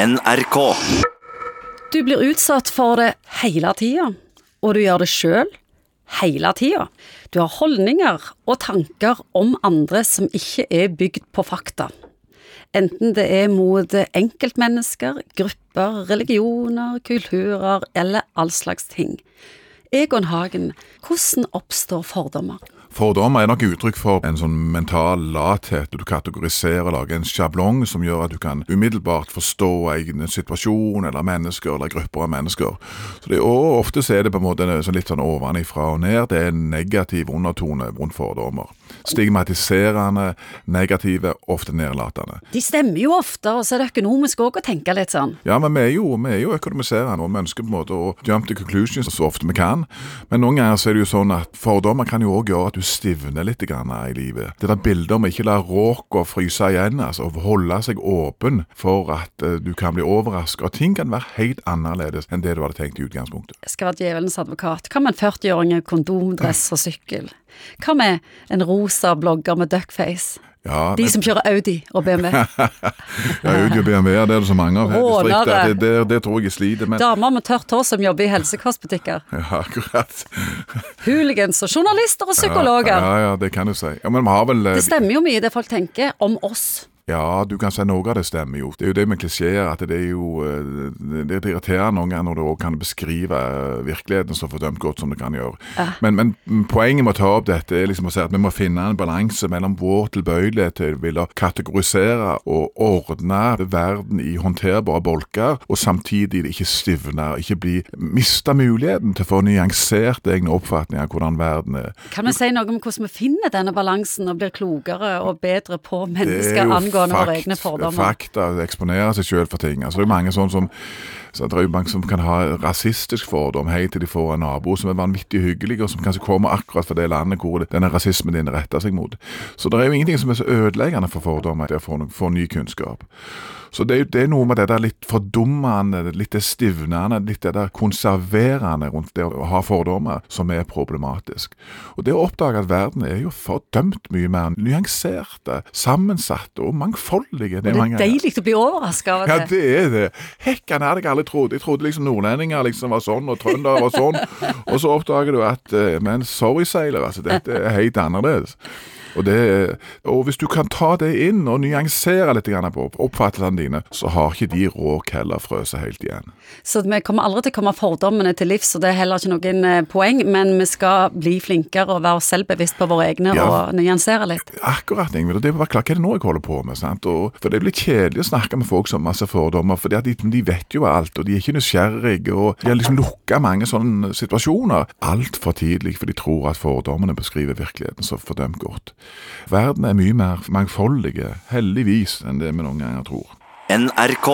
NRK. Du blir utsatt for det hele tida, og du gjør det sjøl hele tida. Du har holdninger og tanker om andre som ikke er bygd på fakta. Enten det er mot enkeltmennesker, grupper, religioner, kulturer eller all slags ting. Egon Hagen, hvordan oppstår fordommer? Fordommer er nok uttrykk for en sånn mental lathet. Du kategoriserer og lager en sjablong som gjør at du kan umiddelbart forstå egen situasjon eller mennesker eller grupper av mennesker. Så det, og Ofte er det på en måte sånn litt sånn ovenifra og ned. Det er en negativ undertone rundt fordommer. Stigmatiserende, negative, ofte nedlatende. De stemmer jo ofte, og så er det økonomisk òg å tenke litt sånn. Ja, men vi er jo, vi er jo økonomiserende, og vi ønsker på en måte å jump to conclusions så ofte vi kan. Men noen ganger så er det jo sånn at fordommer kan jo òg gjøre at du stivner litt grann i livet. Det der bildet om ikke la råka fryse igjen, altså å holde seg åpen for at uh, du kan bli overraska. Og ting kan være helt annerledes enn det du hadde tenkt i utgangspunktet. Jeg skal være djevelens advokat. Hva med en 40-åring i kondomdress og sykkel? Hva med en rosa blogger med duckface? Ja, De som kjører Audi og BMW. ja, Audi og BMW, det er det så mange av her i distriktet. Det, det, det tror jeg jeg sliter med. Damer med tørt hår som jobber i helsekostbutikker. Ja, akkurat. Hooligans og journalister og psykologer. Ja, ja, det kan du si. Ja, men vi har vel eh, Det stemmer jo mye det folk tenker om oss. Ja, du kan si noe av det stemmer jo. Det er jo det med klisjeer, at det er jo eh, Det er irriterende noen ganger når du òg kan beskrive eh, virkeligheten så fordømt godt som du kan gjøre. Men, men poenget med å ta opp dette er liksom å si at vi må finne en balanse mellom vår tilbøyelighet til å ville kategorisere og ordne verden i håndterbare bolker, og samtidig ikke stivne, ikke bli miste muligheten til å få nyansert egne oppfatninger av hvordan verden er. Kan vi si noe om hvordan vi finner denne balansen og blir klokere og bedre på mennesker er jo angående våre egne fordommer? Fakta, eksponere seg selv for ting. Altså, det er mange sånn som så det er jo mange som kan ha rasistisk fordom helt til de får en nabo som er vanvittig hyggelig, og som kanskje kommer akkurat fra det landet hvor denne rasismen din retter seg mot. Så det er jo ingenting som er så ødeleggende for fordommer, det å få, få ny kunnskap. Så det er, det er noe med det der litt fordummende, litt det stivnende, litt det der konserverende rundt det å ha fordommer, som er problematisk. Og det å oppdage at verden er jo fordømt mye mer nyanserte, sammensatte og mangfoldige. Det er deilig å bli overraska av Ja, det. er det er det. ikke jeg aldri trodd. Jeg trodde liksom nordlendinger liksom var sånn, og trøndere var sånn. Og så oppdager du at eh, Men sorry, seiler, altså, dette er helt annerledes. Og, det, og hvis du kan ta det inn og nyansere litt på oppfattelsene dine, så har ikke de råk heller frøset helt igjen. Så vi kommer aldri til å komme fordommene til livs, og det er heller ikke noen eh, poeng, men vi skal bli flinkere og være selvbevisst på våre egne Ja. og nyansere litt. Akkurat, Ingvild. og Det er klart, Hva er det nå jeg holder på med? sant? Og, for Det blir kjedelig å snakke med folk som har masse fordommer, for de, de vet jo alt, og de er ikke nysgjerrige. og De har liksom lukka mange sånne situasjoner altfor tidlig, for de tror at fordommene beskriver virkeligheten så fordømt godt. Verden er mye mer mangfoldige, heldigvis, enn det vi noen ganger tror. NRK.